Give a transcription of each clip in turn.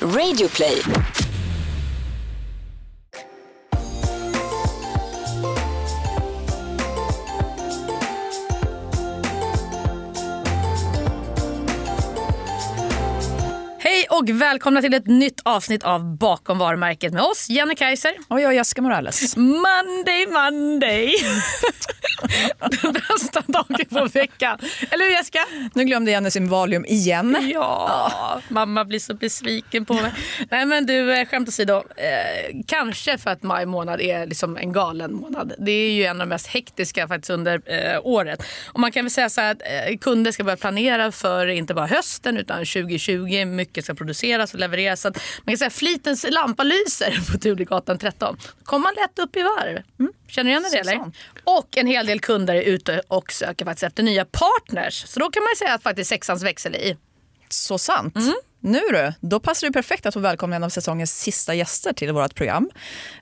Radioplay. Och välkomna till ett nytt avsnitt av Bakom varumärket med oss, Jenny Kaiser. Och jag Jessica Morales. Monday, Monday. Den bästa dagen på veckan. Eller hur Jessica? Nu glömde Jenny sin Valium igen. Ja, mamma blir så besviken på mig. Nej men du, eh, skämt åsido. Eh, kanske för att maj månad är liksom en galen månad. Det är ju en av de mest hektiska faktiskt under eh, året. Och man kan väl säga så här att eh, kunder ska börja planera för inte bara hösten utan 2020. Mycket ska produceras och levereras. Så man kan säga flitens lampa lyser på Turegatan 13. Då kommer man lätt upp i varv. Mm. Känner du igen det eller? Och en hel del kunder är ute och söker faktiskt efter nya partners. Så då kan man säga att faktiskt sexans växel är i. Så sant. Nu du, då passar det perfekt att få välkomna en av säsongens sista gäster till vårt program.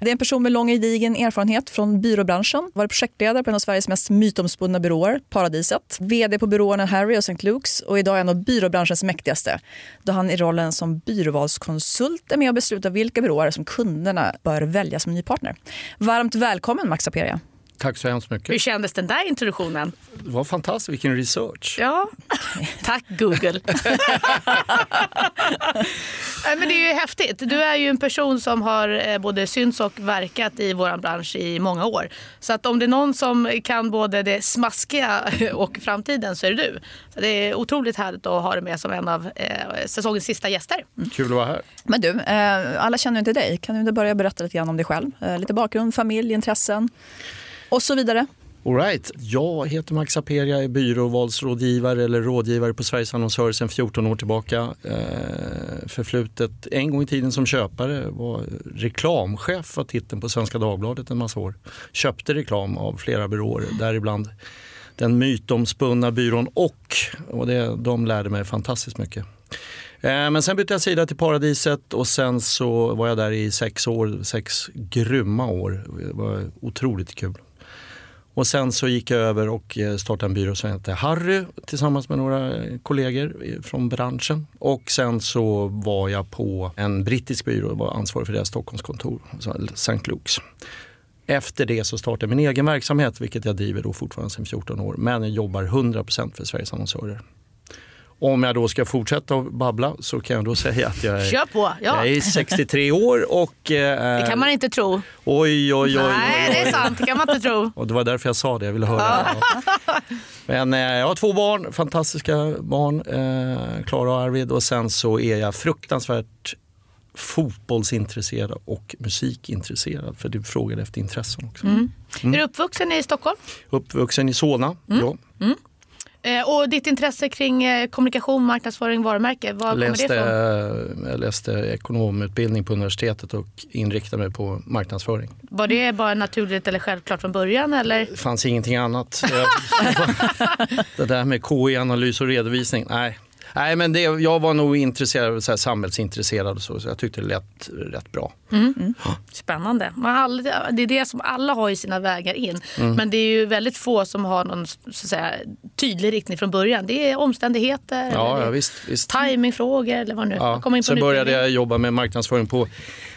Det är en person med lång gedigen erfarenhet från byråbranschen. Varit projektledare på en av Sveriges mest mytomspunna byråer, Paradiset. VD på byråerna Harry och St. Luke's och idag en av byråbranschens mäktigaste. Då han i rollen som byråvalskonsult är med och beslutar vilka byråer som kunderna bör välja som ny partner. Varmt välkommen Max Aperia. Tack så hemskt Hur mycket. kändes den där introduktionen? Det var fantastiskt, vilken research. Ja, tack Google. Men det är ju häftigt. Du är ju en person som har eh, både synts och verkat i vår bransch i många år. Så att om det är någon som kan både det smaskiga och framtiden så är det du. Så det är otroligt härligt att ha dig med som en av eh, säsongens sista gäster. Kul att vara här. Men du, eh, alla känner ju inte dig. Kan du inte börja berätta lite grann om dig själv? Eh, lite bakgrund, familj, intressen och så vidare. All right. Jag heter Max Aperia, är byråvalsrådgivare eller rådgivare på Sveriges annonsörer sedan 14 år tillbaka. Eh, förflutet en gång i tiden som köpare, var reklamchef var titeln på Svenska Dagbladet en massa år. Köpte reklam av flera byråer, däribland den mytomspunna byrån och, och det, de lärde mig fantastiskt mycket. Eh, men sen bytte jag sida till Paradiset och sen så var jag där i sex år, sex grymma år. Det var otroligt kul. Och sen så gick jag över och eh, startade en byrå som hette Harry tillsammans med några eh, kollegor eh, från branschen. Och sen så var jag på en brittisk byrå och var ansvarig för deras Stockholmskontor, St. Luke's. Efter det så startade jag min egen verksamhet, vilket jag driver då fortfarande sedan 14 år. Men jag jobbar 100% för Sveriges annonsörer. Om jag då ska fortsätta att babbla så kan jag då säga att jag är, Kör på! Ja. jag är 63 år och... Eh, Det kan man inte tro. Oj, oj, oj. oj, Nej, det är oj. sant. Det kan man inte tro. Och det var därför jag sa det, jag ville höra. Ja. Men eh, jag har två barn, fantastiska barn, eh, Klara och Arvid. Och sen så är jag fruktansvärt fotbollsintresserad och musikintresserad. För du frågade efter intressen också. Är du uppvuxen i Stockholm? Uppvuxen i Solna. Ja. Eh, och ditt intresse kring eh, kommunikation, marknadsföring, varumärke, var kommer Läste, det ifrån? jag läste ekonomutbildning på universitetet och inriktade mig på marknadsföring. Var det bara naturligt eller självklart från början? Eller? Det fanns ingenting annat. det där med KI, analys och redovisning, nej. Nej, men det, jag var nog intresserad, så här, samhällsintresserad och så, så jag tyckte det lät rätt bra. Spännande. Man aldrig, det är det som alla har i sina vägar in. Mm. Men det är ju väldigt få som har någon så att säga, tydlig riktning från början. Det är omständigheter, Ja, ja visst. visst. timingfrågor eller vad nu. Ja. Sen en började jag jobba med marknadsföring på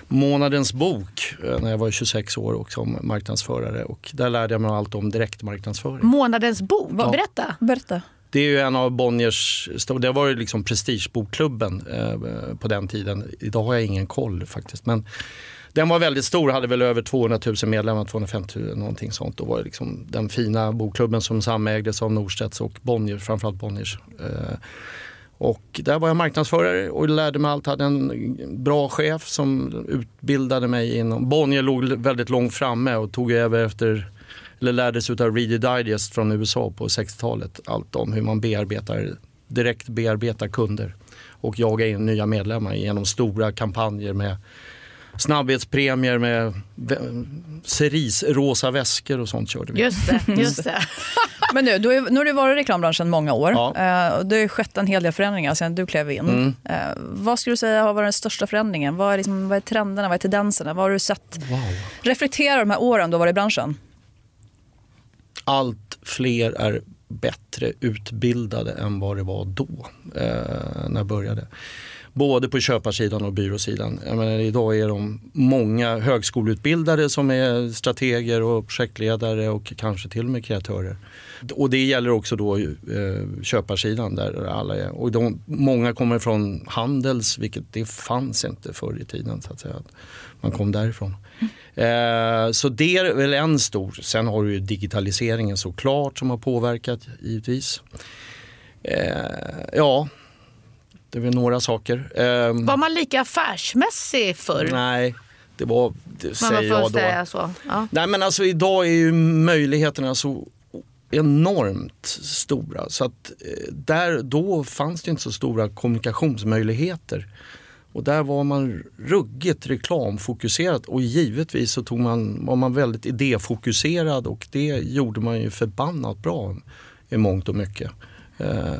Månadens bok eh, när jag var 26 år och som marknadsförare. Och där lärde jag mig allt om direktmarknadsföring. Månadens bok, berätta. Berätta. Det är ju en av Bonniers, det var ju liksom prestigebokklubben eh, på den tiden. Idag har jag ingen koll faktiskt. Men den var väldigt stor, hade väl över 200 000 medlemmar, 250 000 någonting sånt. Och var liksom den fina bokklubben som samägdes av Norstedts och Bonniers, framförallt Bonniers. Eh, och där var jag marknadsförare och lärde mig allt. Hade en bra chef som utbildade mig inom... Bonnier låg väldigt långt framme och tog över efter eller lärde sig av Reader Digest från USA på 60-talet. Allt om hur man bearbetar, direkt bearbetar kunder och jagar in nya medlemmar genom stora kampanjer med snabbhetspremier med cerisrosa väskor och sånt körde vi. Just det. Just det. Men nu, du, nu har du varit i reklambranschen många år. Ja. Eh, det har skett en hel del förändringar sedan du klev in. Mm. Eh, vad skulle du säga har varit den största förändringen? Vad är, liksom, vad är trenderna? Vad är tendenserna? Vad har du sett? Wow. Reflektera de här åren du har varit i branschen. Allt fler är bättre utbildade än vad det var då, eh, när jag började. Både på köparsidan och byråsidan. Jag menar, idag är de många högskoleutbildade som är strateger och projektledare och kanske till och med kreatörer. Och det gäller också då eh, köparsidan där alla är. Och de, många kommer från Handels, vilket det fanns inte förr i tiden. Så att säga. Man kom därifrån. Eh, så det är väl en stor. Sen har du ju digitaliseringen såklart som har påverkat givetvis. Eh, ja, det är väl några saker. Eh, Var man lika affärsmässig förr? Nej, det var, det Man säger jag då. så. Ja. Nej men alltså idag är ju möjligheterna så enormt stora så att där, då fanns det inte så stora kommunikationsmöjligheter. Och där var man ruggigt reklamfokuserad och givetvis så tog man, var man väldigt idéfokuserad och det gjorde man ju förbannat bra i mångt och mycket. Eh,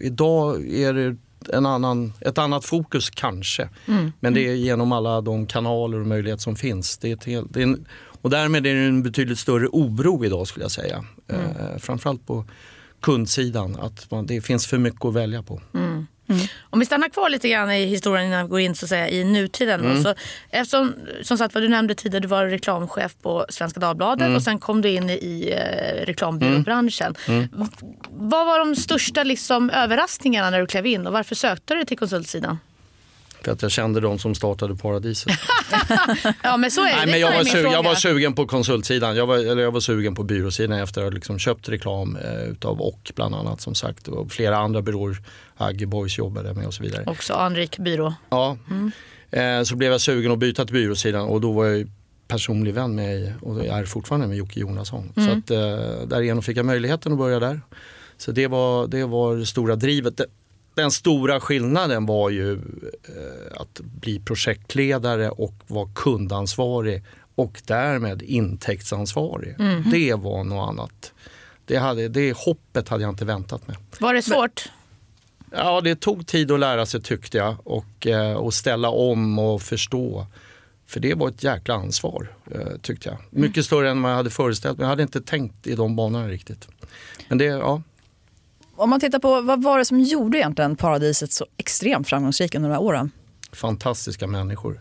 idag är det en annan, ett annat fokus kanske. Men det är genom alla de kanaler och möjligheter som finns. Det är helt, det är en, och därmed är det en betydligt större oro idag skulle jag säga. Eh, framförallt på kundsidan, att man, det finns för mycket att välja på. Om vi stannar kvar lite grann i historien innan vi går in så att säga, i nutiden. Mm. Så, eftersom, som sagt vad du nämnde tidigare, du var reklamchef på Svenska Dagbladet Mm. och sen kom du in i, eh, reklambyråbranschen. Mm. Vad var de största liksom, överraskningarna när du klev in och varför sökte du till konsultsidan? För att jag kände de som startade Paradiset. Ja men så är det. Nej, men jag, var sugen, jag var sugen på konsultsidan. Jag var, eller jag var sugen på byråsidan efter att ha liksom köpt reklam eh, utav Och bland annat som sagt. Och flera andra byråer Agge Boys jobbade med och så vidare. Också anrik byrå. Ja. Eh, så blev jag sugen att byta till byråsidan och då var jag personlig vän med, och jag är fortfarande med Jocke Jonasson. Så att, eh, därigenom fick jag möjligheten att börja där. Så det var det, var det stora drivet. Den stora skillnaden var ju eh, att bli projektledare och vara kundansvarig och därmed intäktsansvarig. Det var något annat. Det, hade, det hoppet hade jag inte väntat mig. Var det svårt? Ja, det tog tid att lära sig tyckte jag och, eh, och ställa om och förstå. För det var ett jäkla ansvar eh, tyckte jag. Mycket större än vad jag hade föreställt mig. Jag hade inte tänkt i de banorna riktigt. Men det, ja. Om man tittar på vad var det som gjorde egentligen Paradiset så extremt framgångsrikt under de här åren? fantastiska människor.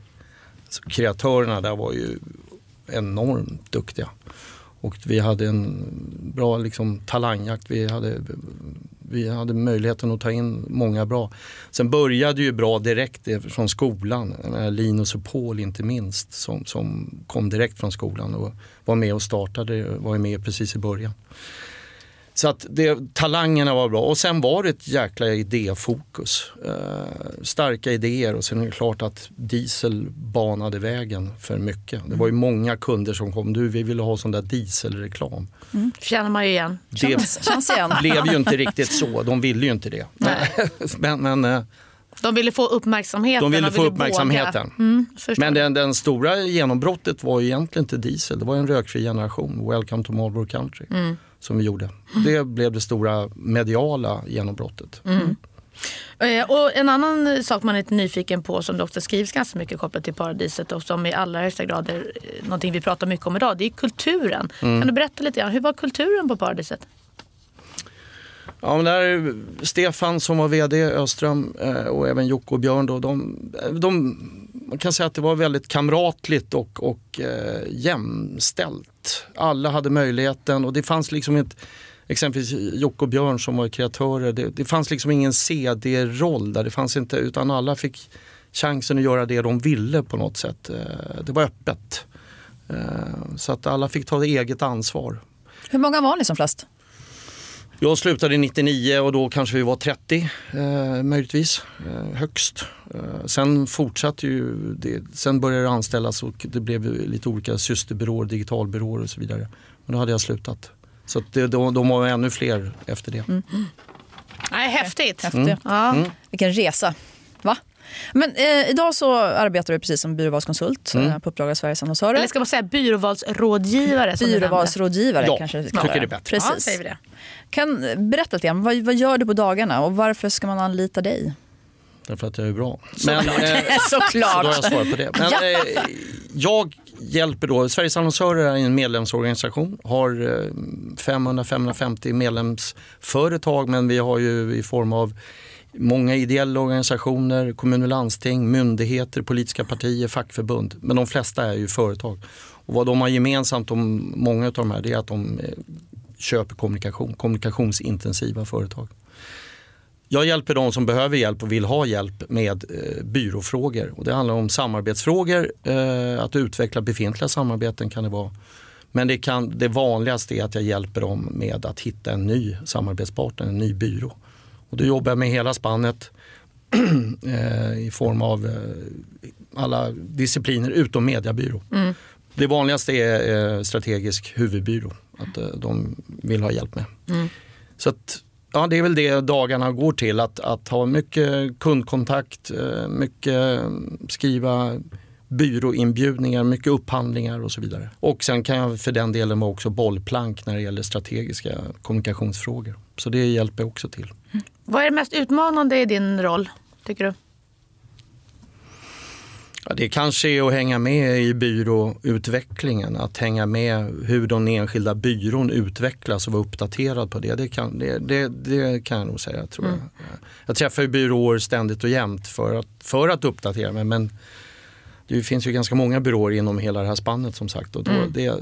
Så kreatörerna där var ju enormt duktiga. Och vi hade en bra liksom, talangjakt. Vi hade, vi hade möjligheten att ta in många bra. Sen började ju bra direkt från skolan. Linus och Paul inte minst som, som kom direkt från skolan och var med och startade, var med precis i början. Så att det, talangerna var bra och sen var det ett jäkla idéfokus. Eh, starka idéer och sen är det klart att diesel banade vägen för mycket. Det var ju många kunder som kom, du vi ville ha sån där dieselreklam. känner man ju igen. Det Känns, känns igen. blev ju inte riktigt så, de ville ju inte det. men, men, eh, De ville få uppmärksamheten. de ville få uppmärksamheten. Mm. Men den, den stora genombrottet var ju egentligen inte diesel, det var en rökfri generation, Welcome to Marlboro Country. Som vi gjorde. Det blev det stora mediala genombrottet. Eh, Och en annan sak man är lite nyfiken på som det också skrivs ganska mycket kopplat till paradiset och som i allra högsta grad är eh, någonting vi pratar mycket om idag. Det är kulturen. Mm. Kan du berätta lite grann, hur var kulturen på paradiset? Ja, men där, Stefan som var vd, Öström eh, och även Jocke och Björn. Då, de, de, man kan säga att det var väldigt kamratligt och, och eh, jämställt. Alla hade möjligheten och det fanns liksom inte, Exempelvis Jocke och Björn som var kreatörer. Det, det fanns liksom ingen CD-roll där. Det fanns inte, utan alla fick chansen att göra det de ville på något sätt. Eh, det var öppet. Eh, så att alla fick ta eget ansvar. Hur många var ni som flest? Jag slutade 99 och då kanske vi var 30 eh, möjligtvis, eh, högst. Eh, sen fortsatte ju det, sen började det anställas och det blev lite olika systerbyråer, digitalbyråer och så vidare. Men då hade jag slutat. Så att det, då, de var ännu fler efter det. Nej, häftigt. Häftigt. Ja. Vilken resa. Va? Men eh, idag så arbetar du precis som byråvalskonsult eh, på uppdrag av Sveriges annonsörer. Eller ska man säga byråvalsrådgivare? Byråvalsrådgivare Ja, kanske vi jag ska kalla det. Precis. Ja, säger vi det. Kan berätta lite grann, vad, vad gör du på dagarna och varför ska man anlita dig? Därför att jag är bra. Men, eh, Såklart. Så då har jag svarat på det. Men, Ja. eh, jag hjälper då, Sveriges annonsörer är en medlemsorganisation, har eh, 500-550 medlemsföretag men vi har ju i form av Många ideella organisationer, kommuner och landsting, myndigheter, politiska partier, fackförbund. Men de flesta är ju företag. Och vad de har gemensamt, om många av de här, det är att de eh, köper kommunikation, kommunikationsintensiva företag. Jag hjälper de som behöver hjälp och vill ha hjälp med eh, byråfrågor. Och det handlar om samarbetsfrågor, eh, att utveckla befintliga samarbeten kan det vara. Men det, kan, det vanligaste är att jag hjälper dem med att hitta en ny samarbetspartner, en ny byrå. Och då jobbar jag med hela spannet eh, i form av eh, alla discipliner utom mediebyrå. Mm. Det vanligaste är eh, strategisk huvudbyrå, att de vill ha hjälp med. Mm. Så att, ja, det är väl det dagarna går till, att, att ha mycket kundkontakt, mycket skriva byråinbjudningar, mycket upphandlingar och så vidare. Och sen kan jag för den delen vara också bollplank när det gäller strategiska kommunikationsfrågor. Så det hjälper också till. Mm. Vad är det mest utmanande i din roll, tycker du? Ja, det kanske är att hänga med i byråutvecklingen, att hänga med hur den enskilda byrån utvecklas och vara uppdaterad på det. Det kan, det, det, det kan jag nog säga. Tror mm. jag. jag träffar ju byråer ständigt och jämt för att, för att uppdatera mig men det finns ju ganska många byråer inom hela det här spannet som sagt. Och då, mm. det,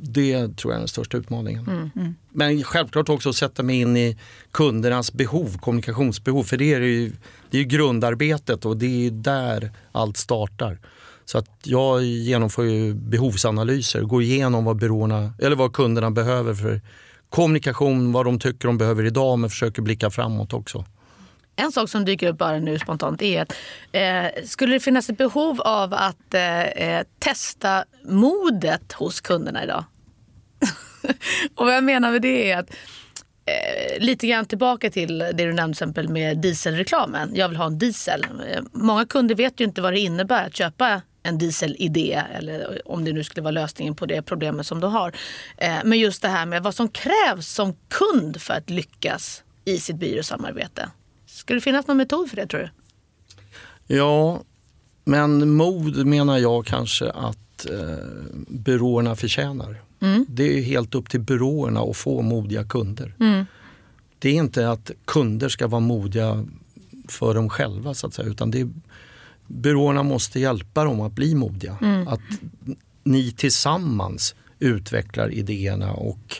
det tror jag är den största utmaningen. Mm. Mm. Men självklart också att sätta mig in i kundernas behov, kommunikationsbehov. För det är ju, det är grundarbetet och det är där allt startar. Så att jag genomför ju behovsanalyser, går igenom vad, byråerna, eller vad kunderna behöver för kommunikation, vad de tycker de behöver idag men försöker blicka framåt också. En sak som dyker upp bara nu spontant är att eh, skulle det finnas ett behov av att eh, eh testa modet hos kunderna idag? och vad jag menar med det är att eh, lite grann tillbaka till det du nämnde exempel med dieselreklamen. Jag vill ha en diesel. Eh, många kunder vet ju inte vad det innebär att köpa en dieselidé eller eh, om det nu skulle vara lösningen på det problemet som du har. Men just det här med vad som krävs som kund för att lyckas i sitt byråsamarbete. Ska det finnas någon metod för det tror du? Ja, men mod menar jag kanske att eh, byråerna förtjänar. Mm. Det är helt upp till byråerna att få modiga kunder. Mm. Det är inte att kunder ska vara modiga för dem själva så att säga, utan det är, byråerna måste hjälpa dem att bli modiga. Mm. Att ni tillsammans utvecklar idéerna och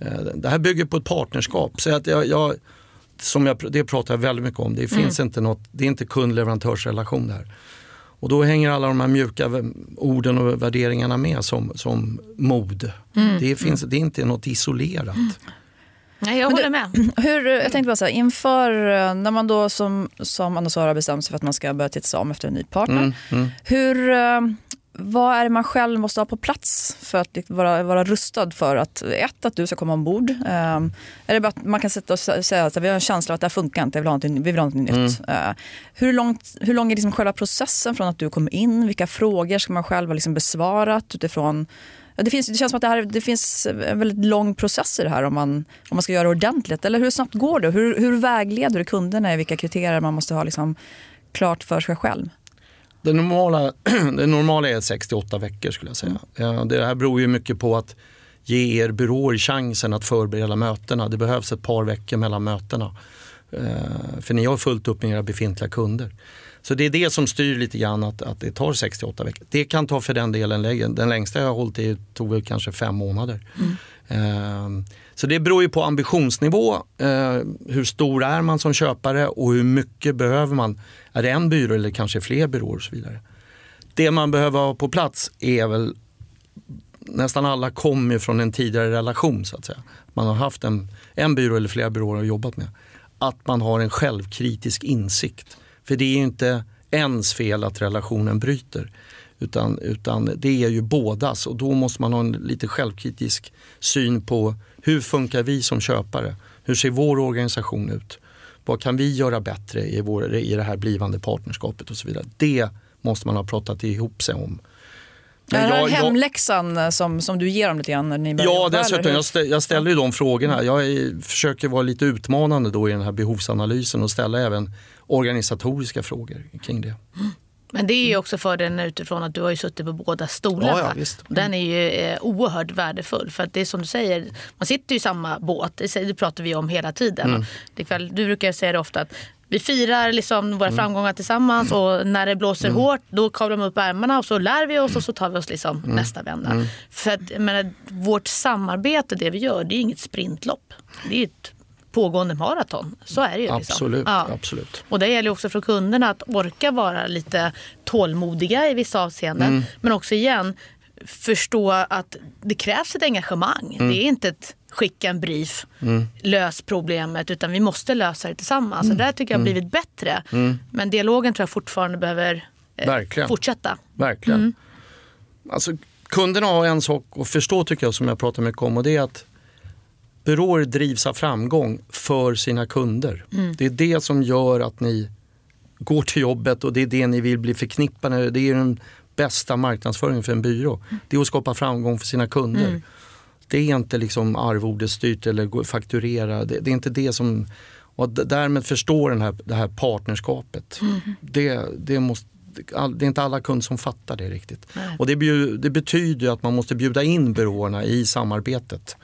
eh, det här bygger på ett partnerskap. Så att jag, jag som jag, det pratar jag väldigt mycket om. Det, mm. finns inte något, det är inte kund-leverantörsrelation där. Och då hänger alla de här mjuka orden och värderingarna med som, som mod. Mm. Det, finns, det är inte något isolerat. Mm. Nej, jag håller med. Hur, jag tänkte bara så här, inför när man då som, som Anna Sara bestämt sig för att man ska börja titta sig om efter en ny partner. Mm, mm. Hur, vad är det man själv måste ha på plats för att vara, vara rustad för att ett, att du ska komma ombord? Um, är det bara att man kan sätta och säga att vi har en känsla av att det här funkar inte, vi vill ha något, vi vill ha nytt. Mm. Uh, hur, långt, hur lång är liksom själva processen från att du kommer in? Vilka frågor ska man själv ha liksom besvarat utifrån det, finns, det känns som att det, här, det finns en väldigt lång process i det här om man, om man ska göra det ordentligt. Eller hur snabbt går det? Hur, hur vägleder du kunderna i vilka kriterier man måste ha liksom klart för sig själv? Det normala, det normala är 68 veckor skulle jag säga. Mm. Det här beror ju mycket på att ge er byråer chansen att förbereda mötena. Det behövs ett par veckor mellan mötena. Eh, för ni har fullt upp med era befintliga kunder. Så det är det som styr lite grann att, att det tar 68 veckor. Det kan ta för den delen längre. Den längsta jag har hållit i tog väl kanske fem månader. Mm. Ehm, så det beror ju på ambitionsnivå. Eh, hur stor är man som köpare och hur mycket behöver man? Är det en byrå eller kanske fler byråer och så vidare. Det man behöver ha på plats är väl nästan alla kommer från en tidigare relation så att säga. Man har haft en, en byrå eller flera byråer och jobbat med. Att man har en självkritisk insikt. För det är ju inte ens fel att relationen bryter. Utan, utan det är ju bådas och då måste man ha en lite självkritisk syn på hur funkar vi som köpare? Hur ser vår organisation ut? Vad kan vi göra bättre i, vår, i det här blivande partnerskapet och så vidare. Det måste man ha pratat ihop sig om. Men det här hemläxan eh, som, som du ger dem lite grann? När ni ja, dessutom. Jag, stä, jag ställer ju de frågorna. Jag är, försöker vara lite utmanande då i den här behovsanalysen och ställa även organisatoriska frågor kring det. Mm. Men det är ju också fördelen utifrån att du har ju suttit på båda stolarna. Ja, ja, Den är ju eh, oerhört värdefull. För att det är som du säger, man sitter ju i samma båt. Det pratar vi om hela tiden. Mm. du brukar säga det ofta att vi firar liksom våra framgångar tillsammans och när det blåser hårt då kavlar de upp ärmarna och så lär vi oss och så tar vi oss liksom nästa vända. För att, menar, vårt samarbete, det vi gör, det är inget sprintlopp. Det är ett pågående maraton. Så är det ju. Liksom. Absolut, Ja. absolut. Och det gäller också för kunderna att orka vara lite tålmodiga i vissa avseenden. Mm. Men också igen förstå att det krävs ett engagemang. Mm. Det är inte ett skicka en brief, lös problemet, utan vi måste lösa det tillsammans. Mm. Och där tycker jag har blivit bättre. Men dialogen tror jag fortfarande behöver eh, Verkligen. fortsätta. Verkligen. Mm. Alltså, kunderna har en sak att förstå tycker jag som jag pratar mycket om och det är att byråer drivs av framgång för sina kunder. Mm. Det är det som gör att ni går till jobbet och det är det ni vill bli förknippade med. Det är den bästa marknadsföringen för en byrå. Det är att skapa framgång för sina kunder. Mm. Det är inte liksom arvodesstyrt eller fakturera. Det, det är inte det som... Och därmed förstå den här, det här partnerskapet. Mm. Det, det, måste, det är inte alla kunder som fattar det riktigt. Nej. Och det, det betyder att man måste bjuda in byråerna i samarbetet.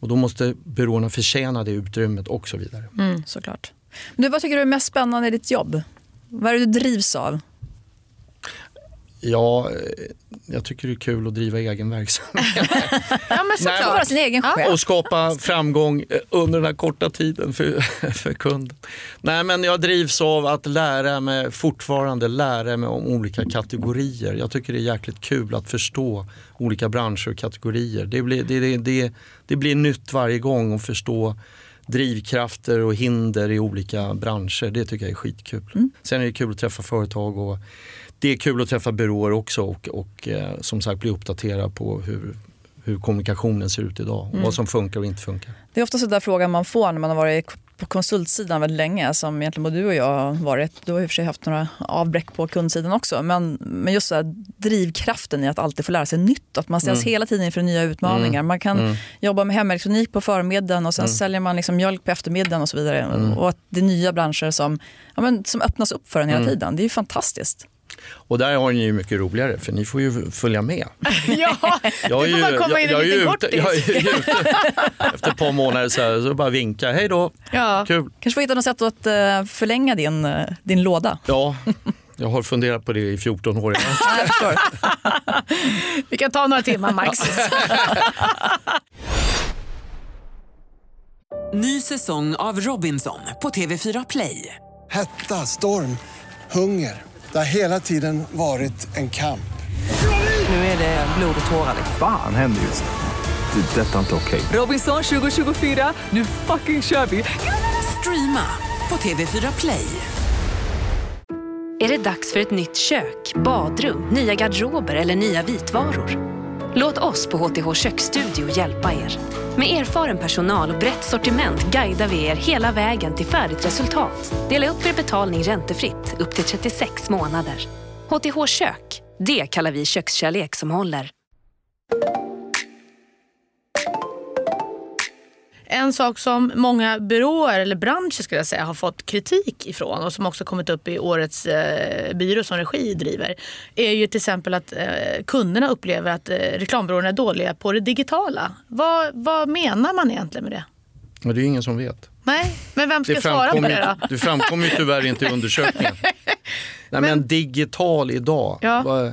Och då måste byråerna förtjäna det utrymmet och så vidare. Mm. Såklart. Du, vad tycker du är mest spännande i ditt jobb? Vad är det du drivs av? Ja, eh, jag tycker det är kul att driva egen verksamhet. Ja, men Nej, såklart. Vara sin egen chef. och skapa framgång eh, under den här korta tiden för, för kunden. Nej, men jag drivs av att lära mig, fortfarande lära mig om olika kategorier. Jag tycker det är jäkligt kul att förstå olika branscher och kategorier. Det blir, det, det, det, det blir nytt varje gång att förstå drivkrafter och hinder i olika branscher. Det tycker jag är skitkul. Sen är det kul att träffa företag och det är kul att träffa byråer också och, och eh, som sagt bli uppdaterad på hur, hur kommunikationen ser ut idag och vad som funkar och inte funkar. Det är ofta så där frågan man får när man har varit på konsultsidan väldigt länge, som egentligen både du och jag har varit. Du har i och för sig haft några avbräck på kundsidan också, men, men just så drivkraften i att alltid få lära sig nytt. Att man ställs hela tiden inför nya utmaningar. Man kan jobba med hemelektronik på förmiddagen och sen säljer man liksom mjölk på eftermiddagen och så vidare. Och att det är nya branscher som, ja, men, som öppnas upp för en hela tiden. Det är ju fantastiskt. Och där har ni ju mycket roligare för ni får ju följa med. Ja, Jag är du får ju, bara komma in jag, en jag är liten kortis. jag är ute efter ett par månader så, här, så bara vinka, hej då, Ja. kul. Kanske får hitta något sätt att eh, förlänga din, eh, din låda. Ja, jag har funderat på det i 14 år. Ja. Vi kan ta några timmar max. Ny säsong av Robinson på TV4 Play. Hetta, storm, hunger. Det har hela tiden varit en kamp. Nu är det blod och tårar. Fan händer just nu. Det. är Detta är inte okej. Robinson 2024, nu fucking kör vi! Streama på TV4 Play. Är det dags för ett nytt kök, badrum, nya garderober eller nya vitvaror? Låt oss på HTH Köksstudio hjälpa er. Med erfaren personal och brett sortiment guidar vi er hela vägen till färdigt resultat. Dela upp er betalning räntefritt upp till 36 månader. HTH Kök, det kallar vi kökskärlek som håller. En sak som många byråer eller branscher skulle jag säga har fått kritik ifrån och som också kommit upp i årets eh, byrå som regi driver är ju till exempel att eh, kunderna upplever att eh, reklambyråerna är dåliga på det digitala. Vad, vad menar man egentligen med det? Men det är ingen som vet. Nej, men vem ska svara på det då? det framkom ju tyvärr inte i undersökningen. Nej, men, digital idag, Ja.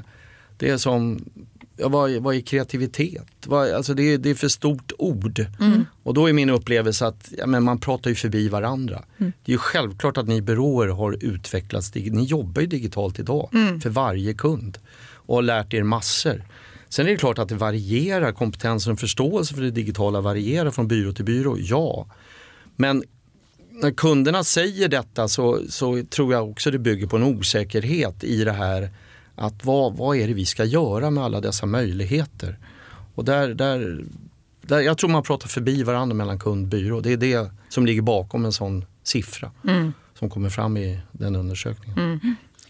det är som, ja, vad, vad är kreativitet? Vad, alltså det, är, det är för stort ord. Mm. Och då är min upplevelse att ja, men man pratar ju förbi varandra. Mm. Det är ju självklart att ni byråer har utvecklats, ni jobbar ju digitalt idag Mm. för varje kund och har lärt er massor. Sen är det klart att det varierar, kompetensen och förståelse för det digitala varierar från byrå till byrå, ja. Men när kunderna säger detta så, så tror jag också det bygger på en osäkerhet i det här att vad, vad är det vi ska göra med alla dessa möjligheter? Och där, där, där, jag tror man pratar förbi varandra mellan kund och byrå. Det är det som ligger bakom en sån siffra som kommer fram i den undersökningen.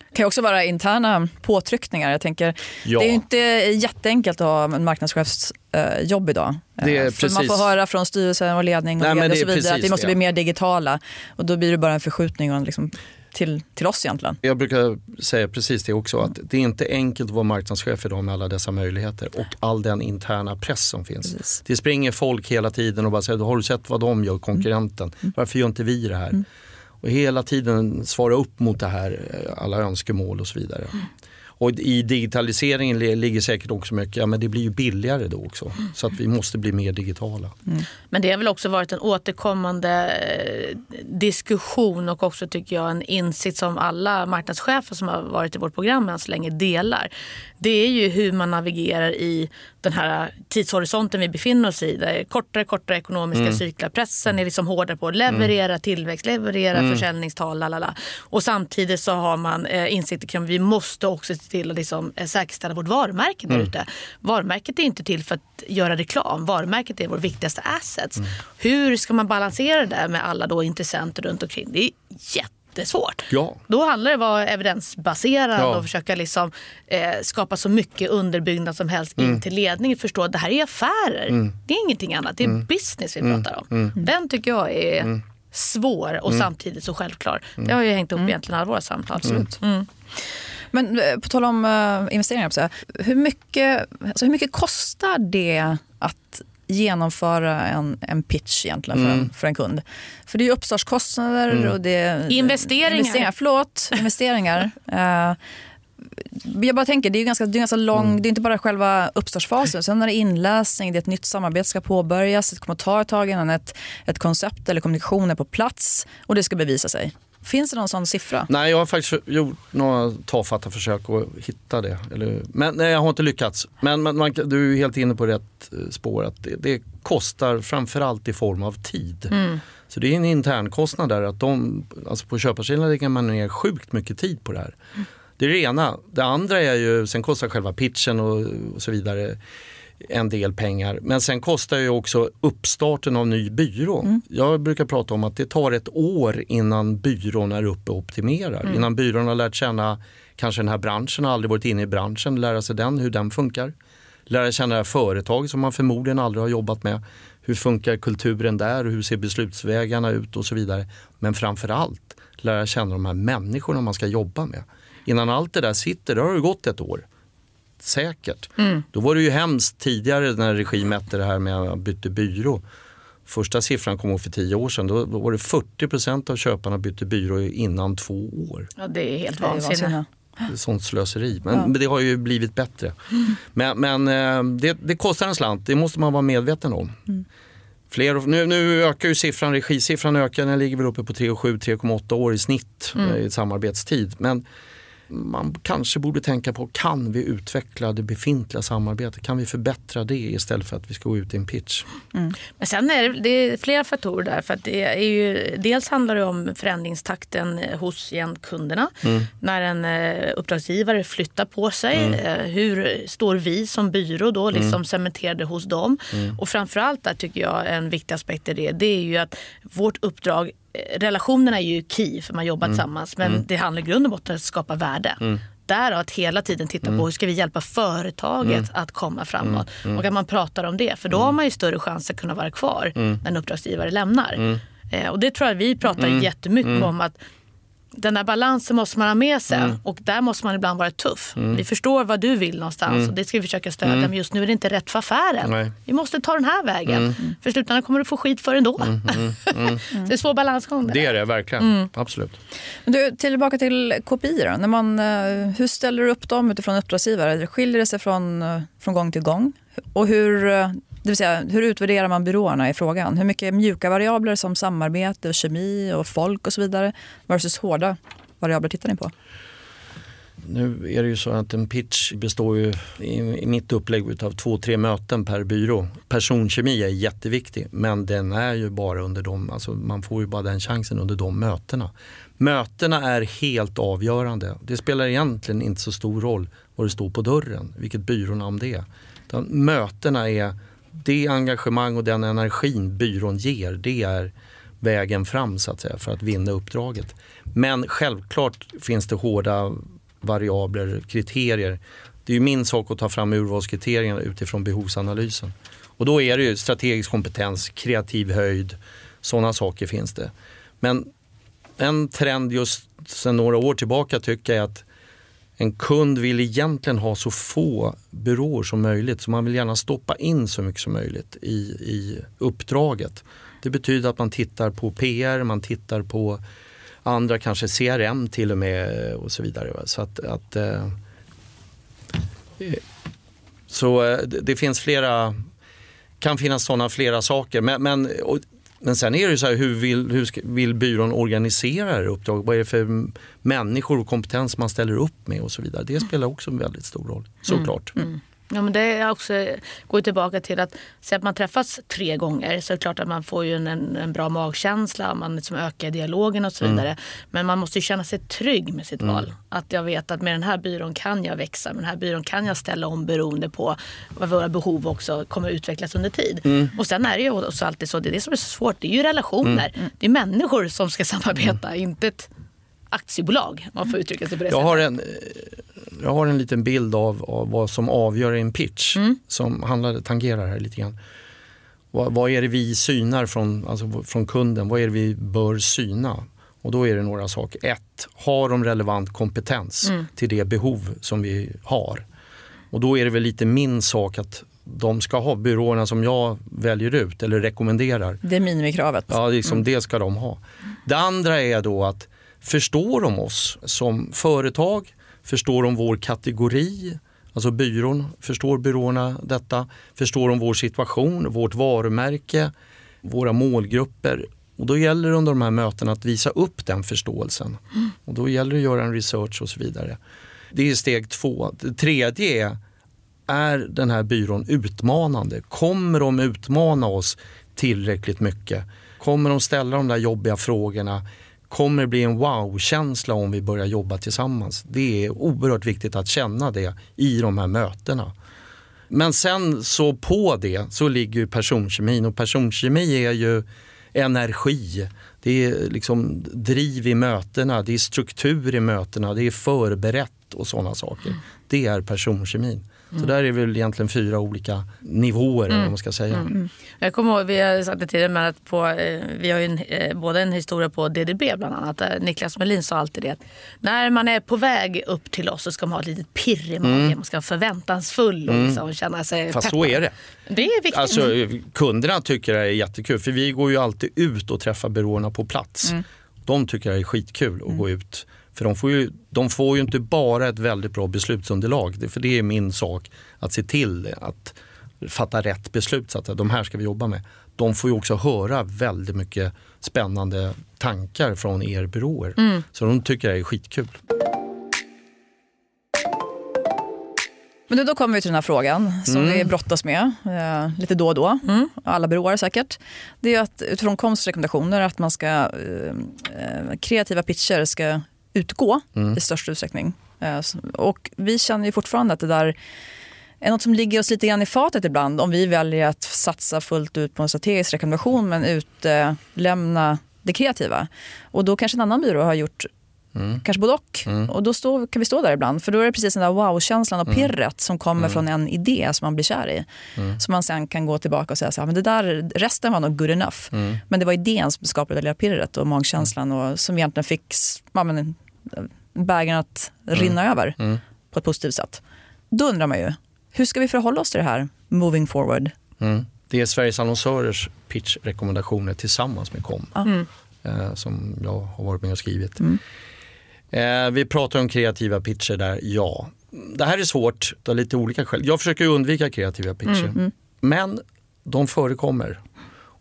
Det kan också vara interna påtryckningar. Jag tänker, Ja. Det är ju inte jätteenkelt att ha en marknadschefs eh, jobb idag. Eh, man får höra från styrelsen och ledning och, Nej, och så vidare att vi måste det. bli mer digitala. Och då blir det bara en förskjutning och en liksom till, till oss egentligen. Jag brukar säga precis det också, att det är inte enkelt att vara marknadschef idag med alla dessa möjligheter och all den interna press som finns. Precis. Det springer folk hela tiden och bara säger, har du sett vad de gör, konkurrenten? Varför gör inte vi det här? Och hela tiden svara upp mot det här, eh, alla önskemål och så vidare. Och i digitaliseringen ligger säkert också mycket, ja men det blir ju billigare då också. Så att vi måste bli mer digitala. Mm. Men det har väl också varit en återkommande eh, diskussion och också tycker jag en insikt som alla marknadschefer som har varit i vårt program än så länge delar. Det är ju hur man navigerar i den här tidshorisonten vi befinner oss i. Där kortare kortare ekonomiska cyklar. Pressen är liksom hårdare på att leverera tillväxt, leverera försäljningstal. Lalala. Och samtidigt så har man eh, insikter kring att vi måste också se till att liksom, eh, säkerställa vårt varumärke där ute. Varumärket är inte till för att göra reklam. Varumärket är vår viktigaste asset. Hur ska man balansera det där med alla då intressenter runt omkring? Det är jättesvårt. Ja. Då handlar det om att vara evidensbaserad Ja. och försöka liksom, eh, skapa så mycket underbyggnad som helst Mm. in till ledningen. Förstå att det här är affärer. Det är ingenting annat. Det är Mm. business vi pratar om. Den tycker jag är svår och Mm. samtidigt så självklar. Det har ju hängt upp egentligen alla våra samtal. Mm. Men eh, på tal om uh, investeringar, hur, mycket, alltså hur mycket kostar det att genomföra en, en pitch egentligen för, en, för en kund? För det är ju uppstartskostnader och det är... Investeringar. investeringar förlåt, investeringar. Eh, jag bara tänker, det är ganska, det är ganska lång, det är inte bara själva uppstartsfasen. Sen är det inläsning, det är ett nytt samarbete ska påbörjas. Det kommer att ta ett tag innan ett, ett koncept eller kommunikation är på plats och det ska bevisa sig. Finns det någon sån siffra? Nej, jag har faktiskt gjort några tafatta försök att hitta det. Eller, men nej, jag har inte lyckats. Men, men man, du är helt inne på rätt eh, spår. Att det, det kostar framförallt i form av tid. Så det är en intern kostnad där. Att de, alltså på köparsidan lägger man ner sjukt mycket tid på det här. Det är det ena. Det andra är ju, sen kostar själva pitchen och, och så vidare en del pengar. Men sen kostar ju också uppstarten av ny byrå. Jag brukar prata om att det tar ett år innan byrån är uppe och optimerar. Innan byrån har lärt känna kanske den här branschen, har aldrig varit inne i branschen, lära sig den, hur den funkar. Lära känna det här företaget som man förmodligen aldrig har jobbat med. Hur funkar kulturen där hur ser beslutsvägarna ut och så vidare. Men framförallt lära känna de här människorna man ska jobba med. Innan allt det där sitter, då har det gått ett år säkert. Då var det ju hemskt tidigare när regi mätte det här med att bytte byrå. Första siffran kom för tio år sedan. Då var det 40% av köparna bytte byrå innan två år. Ja, det är helt vansinne. sånt slöseri. Men, men det har ju blivit bättre. Men, men eh, det, det kostar en slant, det måste man vara medveten om. Fler, och- nu, nu ökar ju siffran, regisiffran ökar, den ligger väl uppe på 3,7-3,8 år i snitt eh, i samarbetstid. Men man kanske borde tänka på, kan vi utveckla det befintliga samarbetet? Kan vi förbättra det istället för att vi ska gå ut i en pitch? Men sen är det, det är flera faktorer där. För det är ju, dels handlar det om förändringstakten hos igen kunderna. När en eh, uppdragsgivare flyttar på sig. Eh, hur står vi som byrå då liksom cementerade hos dem? Och framförallt där tycker jag en viktig aspekt i det, det är ju att vårt uppdrag Relationerna är ju key för man jobbar tillsammans men det handlar i grund och botten om att skapa värde. Därav att hela tiden titta på hur ska vi hjälpa företaget att komma framåt. Och att man pratar om det. För då har man ju större chans att kunna vara kvar när en uppdragsgivare lämnar. Eh, och det tror jag vi pratar jättemycket om. att den här balansen måste man ha med sig och där måste man ibland vara tuff. Vi förstår vad du vill någonstans och det ska vi försöka stödja men just nu är det inte rätt för affären. Nej. Vi måste ta den här vägen. För i slutändan kommer du få skit för ändå. Så det är svår balansgång. där. Det är det verkligen, absolut. Men du, tillbaka till KPI då. När man, eh, hur ställer du upp dem utifrån uppdragsgivare? Skiljer det sig från, eh, från gång till gång? Och hur, eh, det vill säga, hur utvärderar man byråerna i frågan? Hur mycket mjuka variabler som samarbete, och kemi och folk och så vidare versus hårda variabler tittar ni på? Nu är det ju så att en pitch består ju i, i mitt upplägg av två, tre möten per byrå. Personkemi är jätteviktig men den är ju bara under de, alltså man får ju bara den chansen under de mötena. Mötena är helt avgörande. Det spelar egentligen inte så stor roll vad det står på dörren, vilket byrånamn det är. Utan mötena är det engagemang och den energin byrån ger, det är vägen fram så att säga för att vinna uppdraget. Men självklart finns det hårda variabler, kriterier. Det är ju min sak att ta fram urvalskriterierna utifrån behovsanalysen. Och då är det ju strategisk kompetens, kreativ höjd, sådana saker finns det. Men en trend just sedan några år tillbaka tycker jag är att en kund vill egentligen ha så få byråer som möjligt. Så man vill gärna stoppa in så mycket som möjligt i, i uppdraget. Det betyder att man tittar på PR, man tittar på andra kanske CRM till och med och så vidare. Så att, att eh, så eh, det, det finns flera, kan finnas sådana flera saker. Men, men, och, men sen är det så här, hur vill, hur ska, vill byrån organisera det här uppdraget? Vad är det för människor och kompetens man ställer upp med och så vidare. Det spelar också en väldigt stor roll, såklart. Ja, men det är också, går tillbaka till att, säg att man träffas tre gånger så är det klart att man får ju en, en, en bra magkänsla, man liksom ökar dialogen och så vidare. Men man måste ju känna sig trygg med sitt val. Att jag vet att med den här byrån kan jag växa, med den här byrån kan jag ställa om beroende på vad våra behov också kommer utvecklas under tid. Och sen är det ju också alltid så, det är det som är så svårt, det är ju relationer. Det är människor som ska samarbeta, inte ett aktiebolag om man får uttrycka sig på det Jag sättet. har en, jag har en liten bild av, av vad som avgör en pitch som handlar, tangerar här lite grann. Vad, vad är det vi synar från, alltså från kunden? Vad är det vi bör syna? Och då är det några saker. Ett, har de relevant kompetens till det behov som vi har? Och då är det väl lite min sak att de ska ha byråerna som jag väljer ut eller rekommenderar. Det är minimikravet. Ja, liksom det ska de ha. Det andra är då att förstår de oss som företag? Förstår de vår kategori? Alltså byrån, förstår byråerna detta? Förstår de vår situation, vårt varumärke, våra målgrupper? Och då gäller det under de här mötena att visa upp den förståelsen. Och då gäller det att göra en research och så vidare. Det är steg två. Det tredje är, är den här byrån utmanande? Kommer de utmana oss tillräckligt mycket? Kommer de ställa de där jobbiga frågorna? Kommer det bli en wow-känsla om vi börjar jobba tillsammans? Det är oerhört viktigt att känna det i de här mötena. Men sen så på det så ligger ju personkemin och personkemi är ju energi. Det är liksom driv i mötena, det är struktur i mötena, det är förberett och sådana saker. Det är personkemin. Så där är väl egentligen fyra olika nivåer vad man ska säga. Jag kommer ihåg, vi har sagt det tidigare, men att på, eh, vi har ju en, eh, både en historia på DDB bland annat. Där Niklas Melin sa alltid det. att När man är på väg upp till oss så ska man ha ett litet pirr i magen. Man ska vara förväntansfull och liksom känna sig Mm. Fast peppad. så är det. Det är viktigt. Alltså, kunderna tycker det är jättekul för vi går ju alltid ut och träffar byråerna på plats. De tycker det är skitkul att gå ut. För de får, ju, de får ju inte bara ett väldigt bra beslutsunderlag. Det- För det är min sak att se till att fatta rätt beslut. Så att de här ska vi jobba med. De får ju också höra väldigt mycket spännande tankar från er byråer. Så de tycker det är skitkul. Men då kommer vi till den här frågan som vi brottas med eh, lite då och då, alla byråer säkert. Det är att utifrån KOMs rekommendationer att man ska, eh, eh, kreativa pitcher ska utgå i största utsträckning. Eh, och vi känner ju fortfarande att det där är något som ligger oss lite grann i fatet ibland om vi väljer att satsa fullt ut på en strategisk rekommendation men utelämna det kreativa. Och då kanske en annan byrå har gjort Kanske både och. Och då stå, kan vi stå där ibland. För då är det precis den där wow-känslan och pirret som kommer från en idé som man blir kär i. Som man sen kan gå tillbaka och säga så här, men det där, resten var nog good enough. Men det var idén som skapade det lilla pirret och magkänslan och som egentligen fick ja, men, bägaren att rinna över på ett positivt sätt. Då undrar man ju, hur ska vi förhålla oss till det här moving forward? Mm. Det är Sveriges annonsörers pitchrekommendationer tillsammans med KOM. Eh, som jag har varit med och skrivit. Eh, vi pratar om kreativa pitcher där, ja. Det här är svårt av lite olika skäl. Jag försöker undvika kreativa pitcher. Men de förekommer.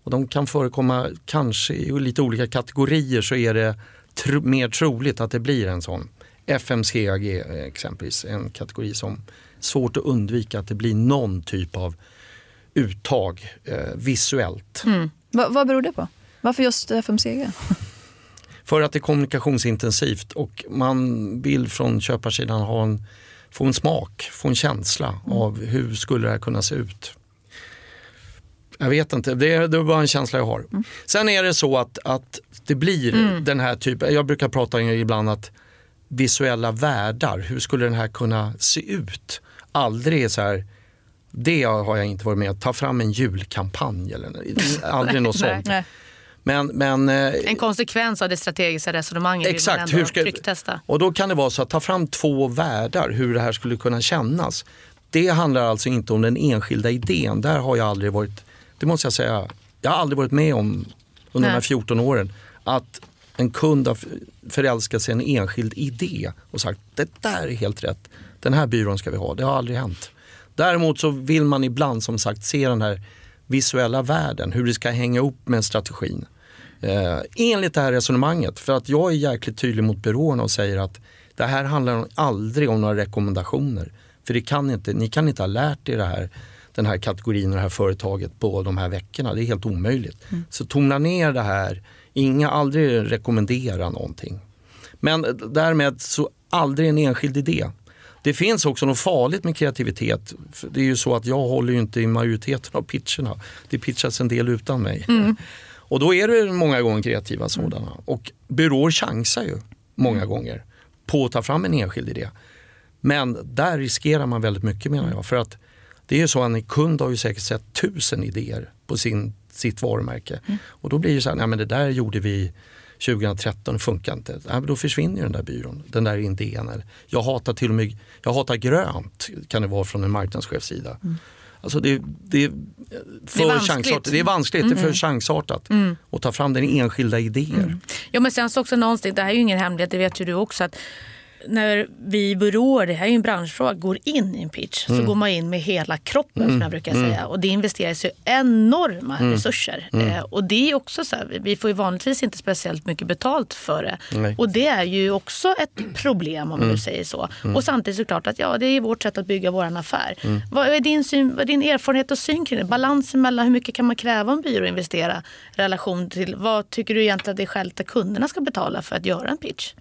Och de kan förekomma kanske i lite olika kategorier så är det tro, mer troligt att det blir en sån. FMCG är exempelvis en kategori som svårt att undvika att det blir någon typ av uttag eh, visuellt. Va, vad beror det på? Varför just FMCG? För att det är kommunikationsintensivt och man vill från köparsidan ha en, få en smak, få en känsla av hur skulle det här kunna se ut. Jag vet inte, det är, det är bara en känsla jag har. Sen är det så att, att det blir den här typen, jag brukar prata ibland att visuella världar, hur skulle den här kunna se ut? Aldrig så här, det har jag inte varit med att ta fram en julkampanj eller aldrig något sånt. Nej. Men, men eh, En konsekvens av det strategiska resonemanget Exakt, hur ska, trycktesta. och då kan det vara så att ta fram två världar, hur det här skulle kunna kännas. Det handlar alltså inte om den enskilda idén. Där har jag aldrig varit, det måste jag säga, jag har aldrig varit med om under de här Nej. 14 åren att en kund har förälskat sig i en enskild idé och sagt det där är helt rätt, den här byrån ska vi ha. Det har aldrig hänt. Däremot så vill man ibland som sagt se den här visuella världen, hur det ska hänga ihop med strategin. Eh, enligt det här resonemanget, för att jag är jäkligt tydlig mot byråerna och säger att det här handlar aldrig om några rekommendationer. För det kan inte, ni kan inte ha lärt er det här, den här kategorin och det här företaget på de här veckorna. Det är helt omöjligt. Mm. Så tona ner det här, inga, aldrig rekommendera någonting. Men därmed så aldrig en enskild idé. Det finns också något farligt med kreativitet. Det är ju så att jag håller ju inte i majoriteten av pitcherna. Det pitchas en del utan mig. Mm. Och då är det många gånger kreativa sådana. Och byråer chansar ju många mm. gånger på att ta fram en enskild idé. Men där riskerar man väldigt mycket menar jag. För att det är ju så att en kund har ju säkert sett tusen idéer på sin, sitt varumärke. Mm. Och då blir det så här, nej men det där gjorde vi 2013, det funkar inte. Ja, då försvinner den där byrån, den där idén. Jag hatar till och med jag hatar grönt, kan det vara från en marknadschefs sida. Mm. Alltså det, det, för det är chansartat. Det är vanskligt, mm. det är för mm. chansartat mm. att ta fram den enskilda idéer. Mm. Ja men sen så också någonstans, det här är ju ingen hemlighet, det vet ju du också. att när vi byråer, det här är ju en branschfråga, går in i en pitch mm. så går man in med hela kroppen mm. som jag brukar säga. Mm. Och det investeras ju enorma mm. resurser. Mm. Eh, och det är också så här, vi får ju vanligtvis inte speciellt mycket betalt för det. Nej. Och det är ju också ett problem om mm. säger så. Och samtidigt såklart att ja, det är vårt sätt att bygga vår affär. Vad, är din syn, vad är din erfarenhet och syn kring det? Balansen mellan hur mycket kan man kräva en byrå att investera relation till vad tycker du egentligen att det är skäligt att kunderna ska betala för att göra en pitch?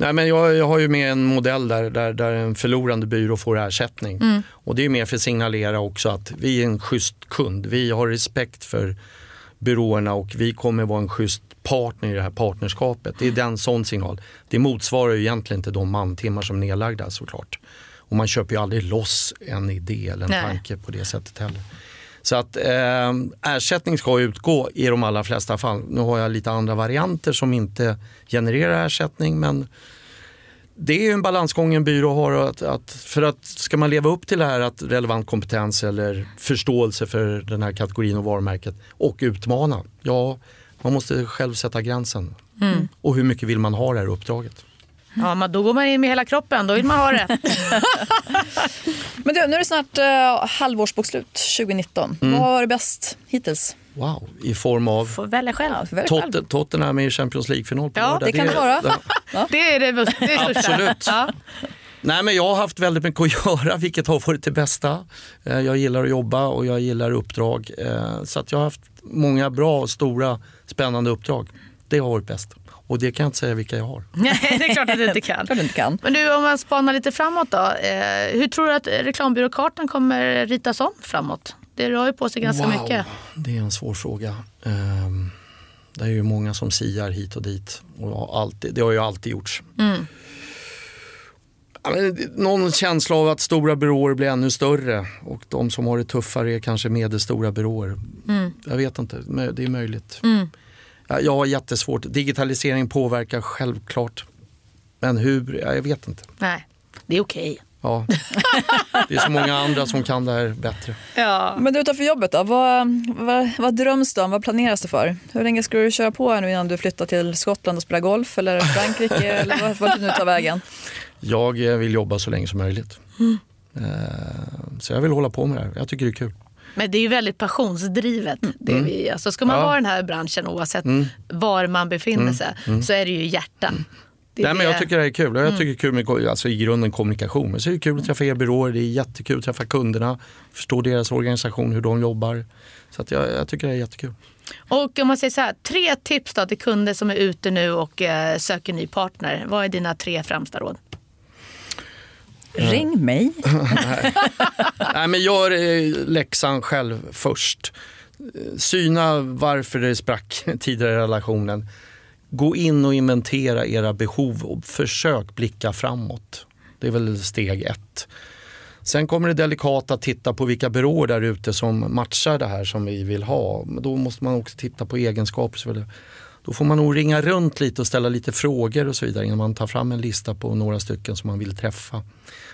Nej, men jag, jag har ju med en modell där, där, där en förlorande byrå får ersättning. Mm. Och det är mer för att signalera också att vi är en schysst kund. Vi har respekt för byråerna och vi kommer vara en schysst partner i det här partnerskapet. Det är den sån signal. Det motsvarar ju egentligen inte de mantimmar som är nedlagda såklart. Och man köper ju aldrig loss en idé eller en Nej. tanke på det sättet heller. Så att eh, ersättning ska utgå i de allra flesta fall. Nu har jag lite andra varianter som inte genererar ersättning men det är en balansgång en byrå har. Att, att, för att ska man leva upp till det här att relevant kompetens eller förståelse för den här kategorin och varumärket och utmana. Ja, man måste själv sätta gränsen. Mm. Och hur mycket vill man ha det här uppdraget? Ja, men då går man in med hela kroppen. Då vill man ha det. men du, nu är det snart uh, halvårsbokslut 2019. Mm. Vad var det bäst hittills? Wow, i form av? Får välja själv. Ja, Totten, Tottenham i Champions League-final på Ja, det, det kan det vara. Det, det är det, det är Absolut. Ja. Nej, men jag har haft väldigt mycket att göra, vilket har varit det bästa. Eh, jag gillar att jobba och jag gillar uppdrag. Eh, så att jag har haft många bra, stora, spännande uppdrag. Det har varit bäst. Och det kan jag inte säga vilka jag har. Nej, det är klart att du inte kan. du inte kan. Men du, om man spanar lite framåt då. Eh, hur tror du att reklambyråkartan kommer ritas om framåt? Det rör ju på sig ganska wow, mycket. Det är en svår fråga. Um, det är ju många som siar hit och dit. Och alltid, det har ju alltid gjorts. Mm. Någon känsla av att stora byråer blir ännu större och de som har det tuffare är kanske medelstora byråer. Mm. Jag vet inte, det är möjligt. Mm. Jag har jättesvårt. Digitalisering påverkar självklart. Men hur? Jag vet inte. Nej, det är okej. Okay. Ja, det är så många andra som kan det här bättre. Ja. Men du utanför jobbet då, vad, vad, vad dröms det om? Vad planeras det för? Hur länge ska du köra på här nu innan du flyttar till Skottland och spelar golf eller Frankrike eller vart du nu tar vägen? Jag eh, vill jobba så länge som möjligt. Mm. Så jag vill hålla på med det här. Jag tycker det är kul. Men det är ju väldigt passionsdrivet. Mm. Det vi, alltså ska man ja. vara i den här branschen oavsett mm. var man befinner mm. sig mm. så är det ju hjärta. Mm. Nej, men jag tycker det är kul. Jag tycker det kul med alltså, i grunden kommunikation. Men så är det kul att träffa er byråer. Det är jättekul att träffa kunderna. Förstå deras organisation, hur de jobbar. Så att jag, jag tycker det är jättekul. Och om man säger så här, tre tips då till kunder som är ute nu och eh, söker ny partner. Vad är dina tre främsta råd? Ring mig. Nej, men gör eh, läxan själv först. Syna varför det sprack tidigare i relationen. Gå in och inventera era behov och försök blicka framåt. Det är väl steg ett. Sen kommer det delikata att titta på vilka byråer där ute som matchar det här som vi vill ha. Men då måste man också titta på egenskaper. Då får man nog ringa runt lite och ställa lite frågor och så vidare innan man tar fram en lista på några stycken som man vill träffa.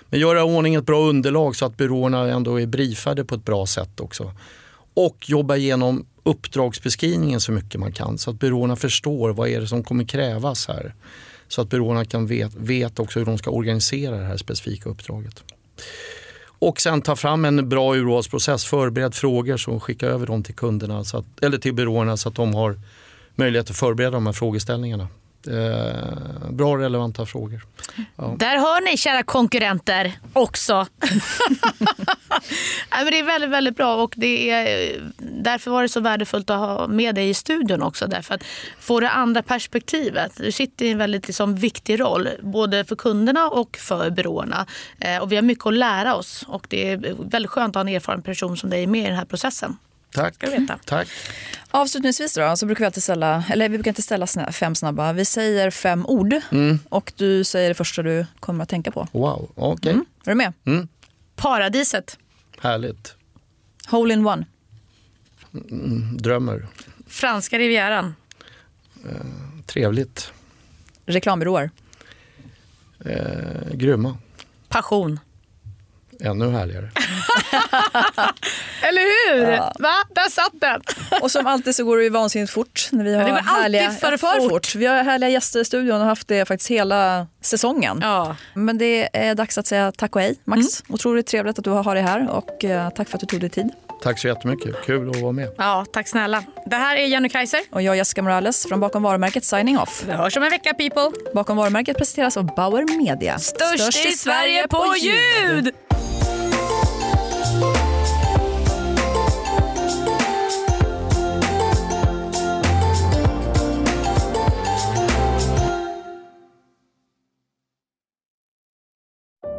Men göra i ordning ett bra underlag så att byråerna ändå är briefade på ett bra sätt också. Och jobba igenom uppdragsbeskrivningen så mycket man kan så att byråerna förstår vad är det som kommer krävas här. Så att byråerna kan vet, vet också hur de ska organisera det här specifika uppdraget. Och sen ta fram en bra urvalsprocess, förbered frågor och skicka över dem till kunderna, så att, eller till byråerna så att de har möjlighet att förbereda de här frågeställningarna. Eh, bra relevanta frågor. Ja. Där hör ni kära konkurrenter också. Nej, men det är väldigt, väldigt bra och det är, därför var det så värdefullt att ha med dig i studion också. Därför att få det andra perspektivet. Du sitter i en väldigt liksom, viktig roll både för kunderna och för byråerna. Eh, och vi har mycket att lära oss och det är väldigt skönt att ha en erfaren person som dig med i den här processen. Tack. Ska du veta. Tack. Avslutningsvis då, så brukar vi alltid ställa, eller vi brukar inte ställa fem snabba. Vi säger fem ord och du säger det första du kommer att tänka på. Wow, okej. Är du med? Paradiset. Härligt. Hole in one. Drömmer. Franska rivieran. Trevligt. Reklambyråer. Eh, grymma. Passion. Ännu härligare. Eller hur? Va? Där satt den. Och som alltid så går det ju vansinnigt fort. När vi har det går alltid härliga, för ja, för fort. fort. Vi har härliga gäster i studion och har haft det faktiskt hela säsongen. Ja. Men det är dags att säga tack och hej, Max. Otroligt trevligt att du har dig här och eh, tack för att du tog dig tid. Tack så jättemycket. Kul att vara med. ja, tack snälla. Det här är Jenny Kaiser. Och jag Jessica Morales från Bakom varumärket Signing Off. Vi hörs om en vecka people. Bakom varumärket presenteras av Bauer Media. Störst, i Sverige på ljud!